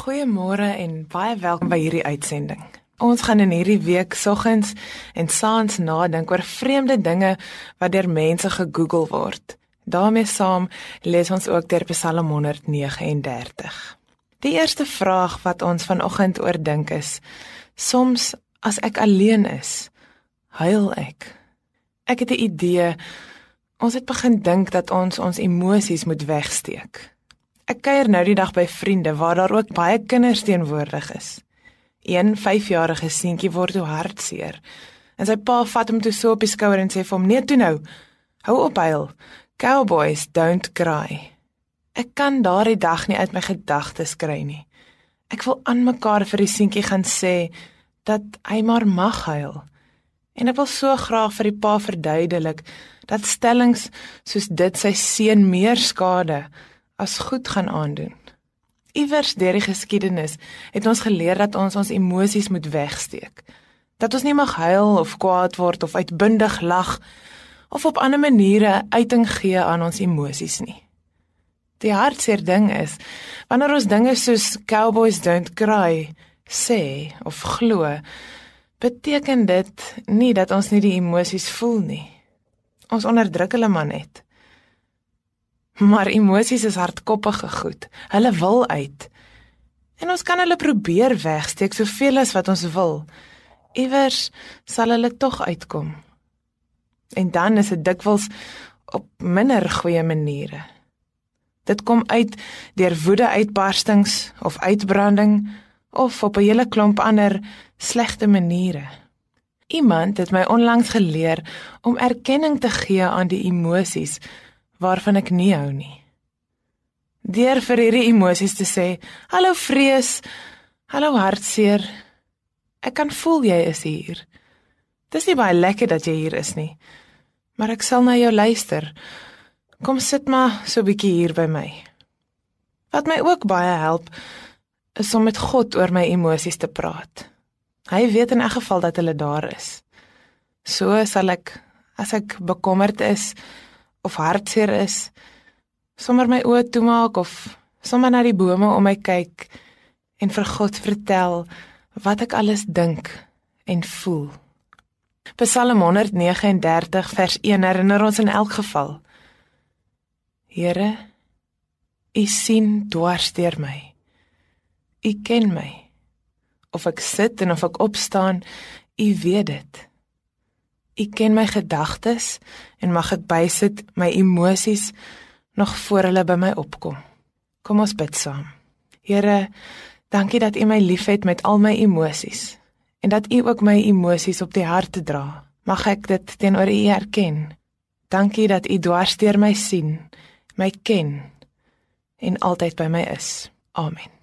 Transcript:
Goeiemôre en baie welkom by hierdie uitsending. Ons gaan in hierdie week soggens en saans nadink oor vreemde dinge wat deur mense gegoogel word. daarmee saam lees ons ook deur Psalm 139. Die eerste vraag wat ons vanoggend oordink is: Soms as ek alleen is, huil ek. Ek het 'n idee. Ons het begin dink dat ons ons emosies moet wegsteek. Ek kuier nou die dag by vriende waar daar ook baie kinders teenwoordig is. Een 5-jarige seentjie word so hartseer. En sy pa vat hom toe so op die skouer en sê vir hom: "Nee, toe nou. Hou op huil. Cowboys don't cry." Ek kan daardie dag nie uit my gedagtes kry nie. Ek wil aan mekaar vir die seentjie gaan sê dat hy maar mag huil. En ek wil so graag vir die pa verduidelik dat stellings soos dit sy seun meer skade as goed gaan aandoen. Iewers deur die geskiedenis het ons geleer dat ons ons emosies moet wegsteek. Dat ons nie mag huil of kwaad word of uitbundig lag of op ander maniere uiting gee aan ons emosies nie. Die hartseer ding is wanneer ons dinge soos cowboys don't cry sê of glo, beteken dit nie dat ons nie die emosies voel nie. Ons onderdruk hulle maar net. Maar emosies is hardkoppige goed. Hulle wil uit. En ons kan hulle probeer wegsteek soveel as wat ons wil. Iewers sal hulle tog uitkom. En dan is dit dikwels op minder goeie maniere. Dit kom uit deur woede-uitbarstings of uitbranding of op 'n hele klomp ander slegte maniere. Iemand het my onlangs geleer om erkenning te gee aan die emosies waarvan ek nie hou nie. Deur vir hierdie emosies te sê, "Hallo vrees, hallo hartseer. Ek kan voel jy is hier. Dis nie baie lekker dat jy hier is nie, maar ek sal na jou luister. Kom sit maar so 'n bietjie hier by my." Wat my ook baie help, is om met God oor my emosies te praat. Hy weet in elk geval dat hulle daar is. So sal ek as ek bekommerd is, of hartseer is, sommer my oë toemaak of sommer na die bome om my kyk en vir God vertel wat ek alles dink en voel. Psalm 139 vers 1 herinner ons in elk geval. Here, U sien dwars deur my. U ken my. Of ek sit en of ek opstaan, U weet dit. U ken my gedagtes en mag ek bysit my emosies nog voor hulle by my opkom. Kom ons bid saam. Here, dankie dat U my liefhet met al my emosies en dat U ook my emosies op die hart dra. Mag ek dit teenoor U erken. Dankie dat U dwars deur my sien, my ken en altyd by my is. Amen.